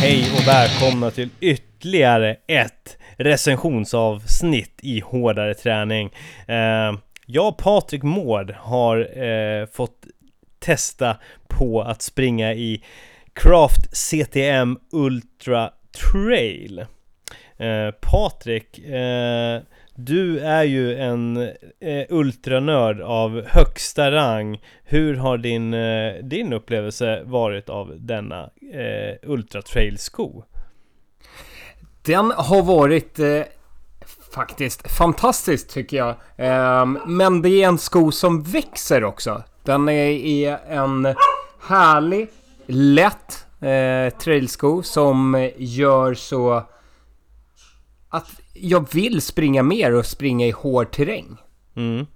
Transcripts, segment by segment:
Hej och välkomna till ytterligare ett recensionsavsnitt i Hårdare Träning. Eh, jag och Patrik Mård har eh, fått testa på att springa i Craft CTM Ultra Trail. Eh, Patrik, du är ju en eh, ultranörd av högsta rang. Hur har din, eh, din upplevelse varit av denna eh, Ultra Trail-sko? Den har varit eh, faktiskt fantastisk tycker jag. Eh, men det är en sko som växer också. Den är, är en härlig, lätt eh, trailsko som gör så att jag vill springa mer och springa i hård terräng. Mm.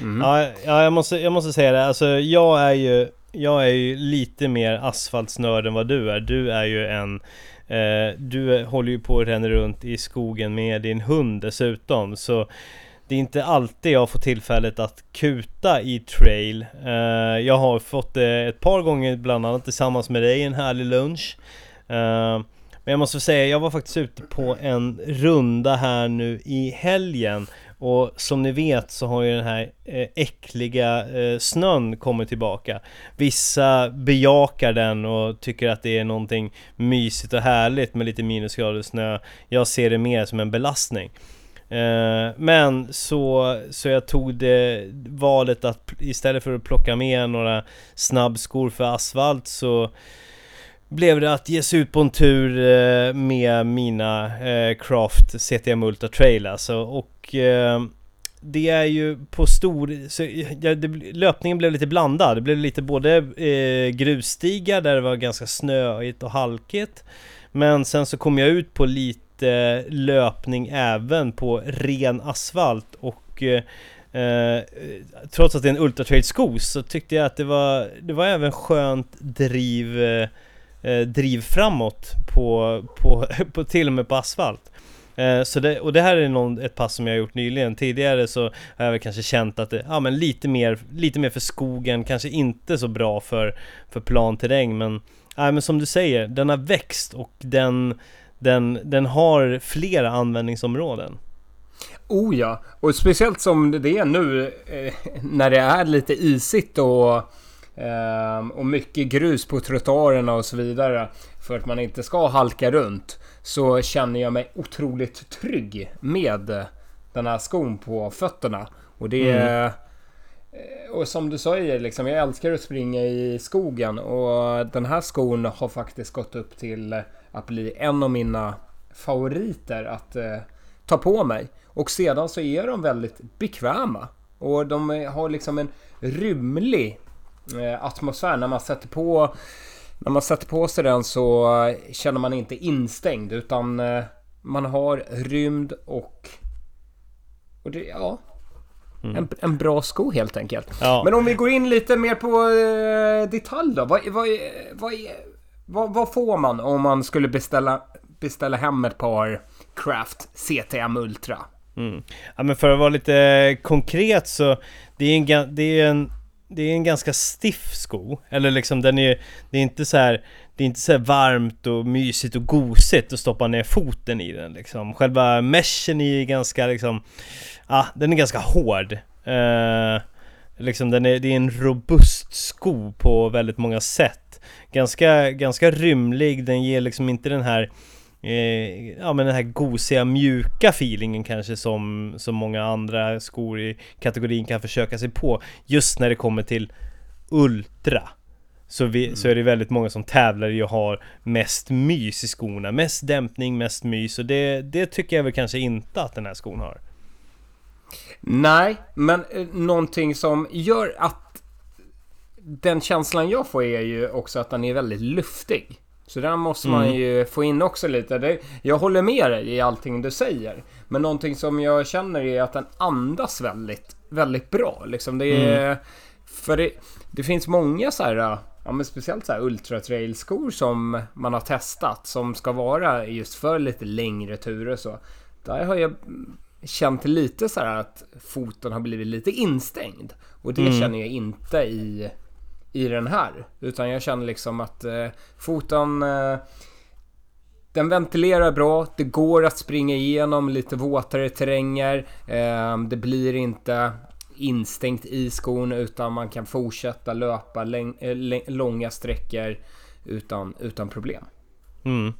Mm. Ja, ja jag, måste, jag måste säga det. Alltså, jag är ju jag är ju lite mer asfaltsnörd än vad du är. Du är ju en eh, Du håller ju på och ränner runt i skogen med din hund dessutom. Så det är inte alltid jag får tillfället att kuta i trail. Eh, jag har fått det ett par gånger, bland annat tillsammans med dig, en härlig lunch. Eh, men jag måste säga, jag var faktiskt ute på en runda här nu i helgen och som ni vet så har ju den här eh, äckliga eh, snön kommit tillbaka. Vissa bejakar den och tycker att det är någonting mysigt och härligt med lite minusgrader snö. Jag ser det mer som en belastning. Eh, men så, så jag tog det valet att istället för att plocka med några snabbskor för asfalt så blev det att ge sig ut på en tur eh, med mina eh, Craft CTM Ultra Trail alltså. Och eh, det är ju på stor... Så, ja, det, löpningen blev lite blandad. Det blev lite både eh, grusstigar där det var ganska snöigt och halkigt. Men sen så kom jag ut på lite eh, löpning även på ren asfalt och eh, eh trots att det är en Ultra Trail sko så tyckte jag att det var, det var även skönt driv eh, eh, driv framåt på, på, på till och med på asfalt. Eh, så det, och det här är någon, ett pass som jag har gjort nyligen. Tidigare så har jag väl kanske känt att det, ja men lite mer, lite mer för skogen, kanske inte så bra för, för plan terräng men, ja men som du säger, den har växt och den, den, den har flera användningsområden. Oh ja, och speciellt som det är nu eh, när det är lite isigt och Ehm, och mycket grus på trottoarerna och så vidare. För att man inte ska halka runt. Så känner jag mig otroligt trygg med den här skon på fötterna. Och det. Mm. Och som du säger, liksom, jag älskar att springa i skogen och den här skon har faktiskt gått upp till att bli en av mina favoriter att eh, ta på mig. Och sedan så är de väldigt bekväma. Och de har liksom en rymlig Eh, atmosfär. När man sätter på när man sätter på sig den så känner man inte instängd utan eh, man har rymd och... och det, ja, mm. en, en, bra sko helt enkelt. Ja. Men om vi går in lite mer på eh, detalj då. Vad, vad, vad, vad, vad, får man om man skulle beställa, beställa hem ett par Craft CTM Ultra? Mm. Ja men för att vara lite konkret så det är en, det är en det är en ganska stiff sko, eller liksom den är, det är inte så här, det är inte så varmt och mysigt och gosigt att stoppa ner foten i den liksom. Själva meshen är ganska liksom, ja, ah, den är ganska hård. Eh, liksom den är, det är en robust sko på väldigt många sätt. Ganska, ganska rymlig, den ger liksom inte den här eh, ja men den här gosiga mjuka feelingen kanske som, som många andra skor i kategorin kan försöka sig på just när det kommer till Ultra så, vi, mm. så är det väldigt många som tävlar i att ha mest mys i skorna, mest dämpning, mest mys och det, det tycker jag väl kanske inte att den här skon har. Nej, men eh, någonting som gör att den känslan jag får är ju också att den är väldigt luftig. Så där måste man mm. ju få in också lite. Jag håller med dig i allting du säger. Men någonting som jag känner är att den andas väldigt, väldigt bra. Liksom det är, mm. För det, det, finns många så här, ja men speciellt så här ultra trail skor som man har testat. Som ska vara just för lite längre turer så. Där har jag känt lite så här att foten har blivit lite instängd. Och det mm. känner jag inte i i den här. Utan jag känner liksom att eh, foten... Eh, den ventilerar bra, det går att springa igenom lite våtare terränger. Eh, det blir inte instängt i skon utan man kan fortsätta löpa långa sträckor utan, utan problem. Mm. Mm.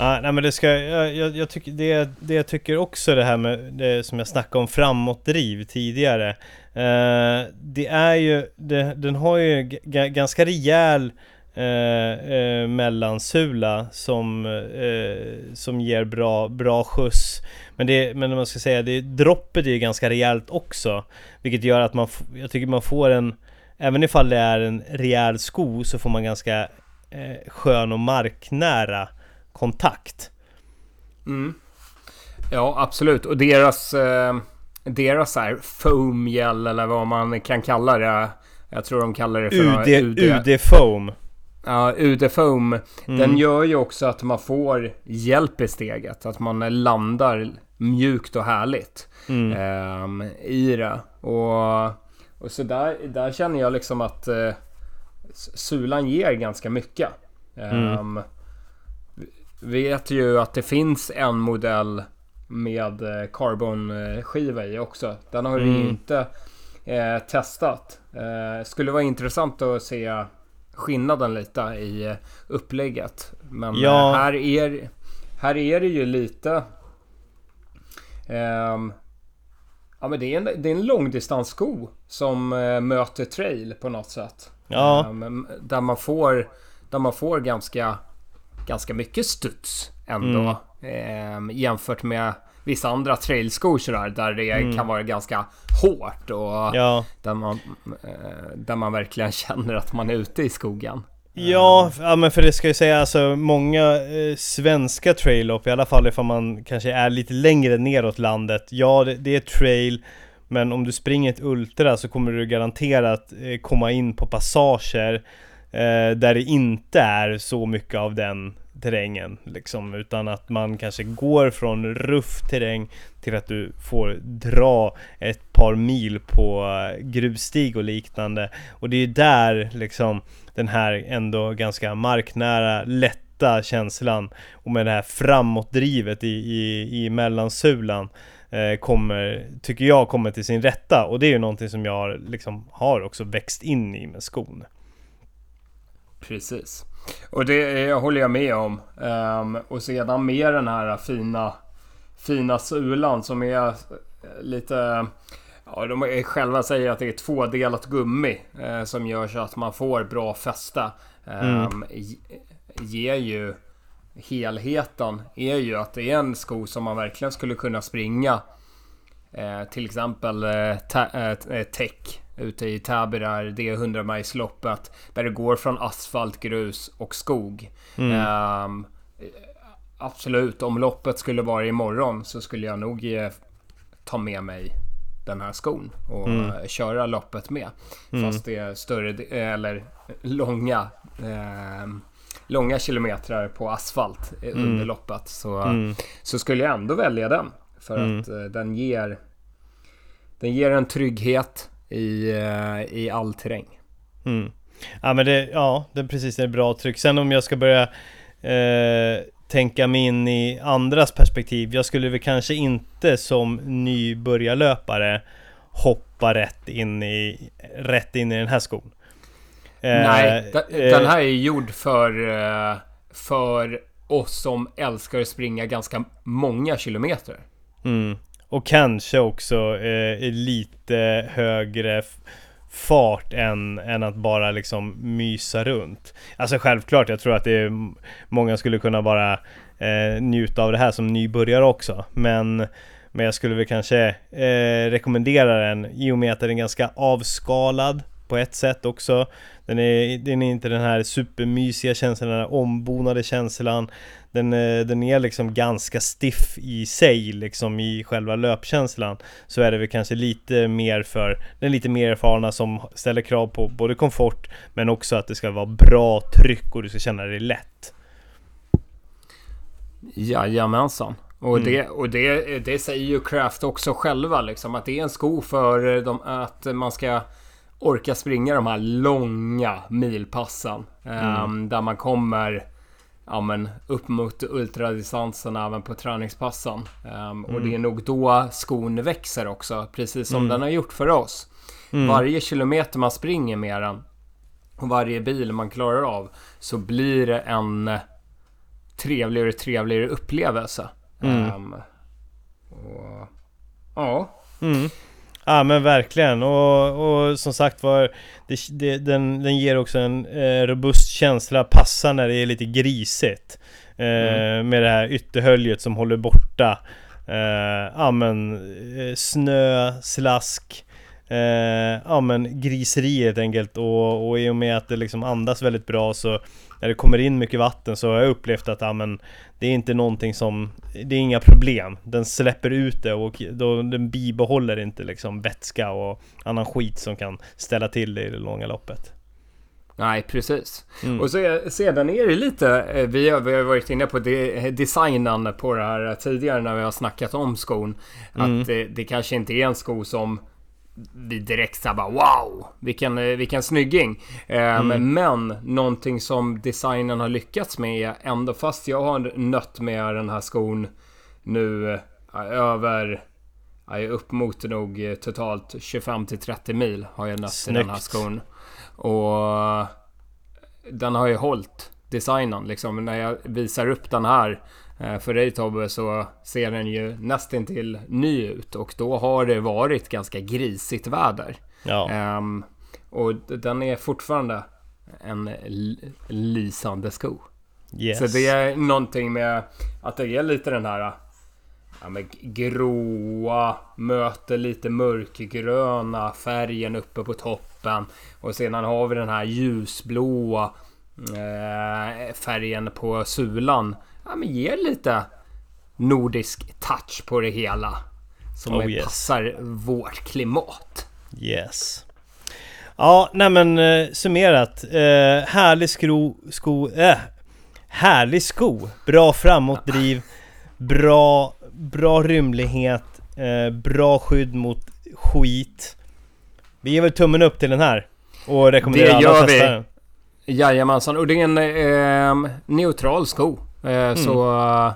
Ah, nej men det ska, jag, jag, jag tycker, det, det jag tycker också det här med det som jag snackade om framåtdriv tidigare eh, Det är ju, det, den har ju ganska rejäl eh, eh, mellansula som, eh, som ger bra, bra skjuts. Men det, men man ska säga, det, droppet är ju ganska rejält också Vilket gör att man, jag tycker man får en Även ifall det är en rejäl sko så får man ganska eh, skön och marknära kontakt. Mm. Ja, absolut. Och deras, eh, deras här foam gel eller vad man kan kalla det. Jag tror de kallar det för UD, UD. UD foam. Ja, UD foam. Mm. Den gör ju också att man får hjälp i steget. Att man landar mjukt och härligt mm. eh, i det. Och, och så där, där känner jag liksom att eh, Sulan ger ganska mycket. Mm. Um, vet ju att det finns en modell med eh, carbonskiva i också. Den har mm. vi inte eh, testat. Eh, skulle vara intressant att se skillnaden lite i eh, upplägget. Men ja. här, är, här är det ju lite... Um, ja men det är en, det är en långdistanssko som möter trail på något sätt. Ja. Um, där man får, där man får ganska ganska mycket studs ändå. Mm. Eh, jämfört med vissa andra trailskor sådär, där det mm. kan vara ganska hårt och ja. där, man, eh, där man verkligen känner att man är ute i skogen. Ja, ja men för det ska ju säga alltså många eh, svenska trail-lopp, i alla fall ifall man kanske är lite längre neråt landet. Ja, det, det är trail, men om du springer ett ultra så kommer du garanterat eh, komma in på passager Eh, där det inte är så mycket av den terrängen liksom, utan att man kanske går från ruff terräng till att du får dra ett par mil på eh, grusstig och liknande. Och det är där liksom den här ändå ganska marknära, lätta känslan och med det här framåtdrivet i, i, i mellansulan eh, kommer, tycker jag, kommer till sin rätta. Och det är ju någonting som jag liksom har också växt in i med skon. Precis. Och det håller jag med om. Um, och sedan med den här fina, fina sulan som är lite... Ja, de själva säger att det är tvådelat gummi eh, som gör så att man får bra fäste. Um, mm. Ger ju helheten är ju att det är en sko som man verkligen skulle kunna springa. Eh, till exempel eh, eh Tech ute i Täby där, det 100 milsloppet Där det går från asfalt, grus och skog. Mm. Um, absolut, om loppet skulle vara imorgon så skulle jag nog eh, ta med mig den här skon och mm. köra loppet med. Mm. Fast det är större eller långa eh, långa kilometrar på asfalt mm. under loppet så, mm. så skulle jag ändå välja den. För mm. att eh, den ger den ger en trygghet i, eh, i all terräng. Mm. Ja men det, ja, det är precis det är bra tryck. Sen om jag ska börja eh, tänka mig in i andras perspektiv. Jag skulle väl kanske inte som nybörjarlöpare hoppa rätt in i, rätt in i den här skon. Eh, Nej, den här är gjord för, för oss som älskar att springa ganska många kilometer. Mm. Och kanske också eh, lite högre fart än, än att bara liksom mysa runt. Alltså självklart, jag tror att det är, många skulle kunna bara eh, njuta av det här som nybörjare också. Men, men jag skulle väl kanske eh, rekommendera den i och med att den är ganska avskalad på ett sätt också. Den är, den är inte den här supermysiga känslan, den här ombonade känslan. Den, eh, den är liksom ganska stiff i sig, liksom i själva löpkänslan. Så är det väl kanske lite mer för den lite mer erfarna som ställer krav på både komfort men också att det ska vara bra tryck och du ska känna dig lätt. Jajamensan. Och, mm. det, och det, det säger ju Craft också själva liksom att det är en sko för dem att man ska orka springa de här långa milpassen. Mm. Um, där man kommer ja, men upp mot ultradistansen även på träningspassen. Um, och det är nog då skon växer också, precis som Mm. den har gjort för oss. Mm. Varje kilometer man springer med den och varje bil man klarar av så blir det en trevligare och trevligare upplevelse. Mm. Ehm, och, ja, Mm. Ja men verkligen och, och som sagt var det, det, den, den ger också en eh, robust känsla, passar när det är lite grisigt. Eh, Mm. Med det här ytterhöljet som håller borta eh, Ja men eh, snö, slask eh, Ja men griseri helt enkelt och, och i och med att det liksom andas väldigt bra så När det kommer in mycket vatten så har jag upplevt att ja, men, Det är inte någonting som Det är inga problem Den släpper ut det och då, den bibehåller inte liksom vätska och annan skit som kan ställa till det i det långa loppet nej precis. Mm. Och så, sedan är det lite, eh, vi har, vi har varit inne på de, designen på det här tidigare när vi har snackat om skon. Mm. Att det, det kanske inte är en sko som vi direkt såhär bara wow, vilken, eh, vilken snygging. Eh, Mm. Men någonting som designen har lyckats med är ändå, fast jag har nött med den här skon nu eh, över Ja, upp mot nog totalt 25 till 30 mil har jag nött i den här Snyggt. skon. Och den har ju hållit designen liksom. När jag visar upp den här för dig Tobbe så ser den ju nästintill ny ut och då har det varit ganska grisigt väder. Ja, Ehm, och den är fortfarande en lysande sko. yes Så det är någonting med att det är lite den här ja, men gråa möter lite mörkgröna färgen uppe på toppen. Och sedan har vi den här ljusblåa eh, färgen på sulan. Ja, men ger lite nordisk touch på det hela. Som Oh, yes. passar vårt klimat. Yes Ja, nej men eh, summerat eh, Härlig skro, sko, äh, Härlig sko Bra framåtdriv Bra, bra rymlighet eh, Bra skydd mot skit Vi ger väl tummen upp till den här Och rekommenderar Det alla gör att testa vi. den Jajamensan, och det är en eh, neutral sko. Eh, Så eh,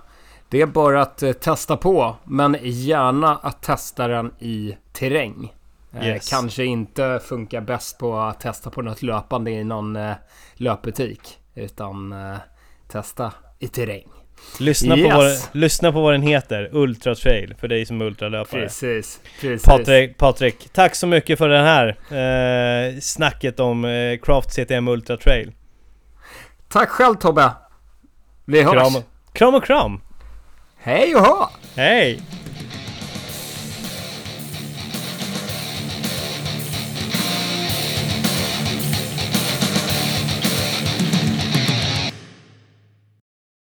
det är bara att eh, testa på. Men gärna att testa den i terräng. Yes. Kanske inte funkar bäst på att testa på något löpande i någon löpbutik. Utan testa i terräng. lyssna, Yes. på vad, lyssna på vad den heter Ultra Trail För dig som är ultralöpare Precis, precis. Patrik, Patrik, tack så mycket för den här eh, snacket om eh, Craft CTM Ultra Trail Tack själv Tobbe. Vi hörs. Kram, kram och kram! Hej och hå! Hej!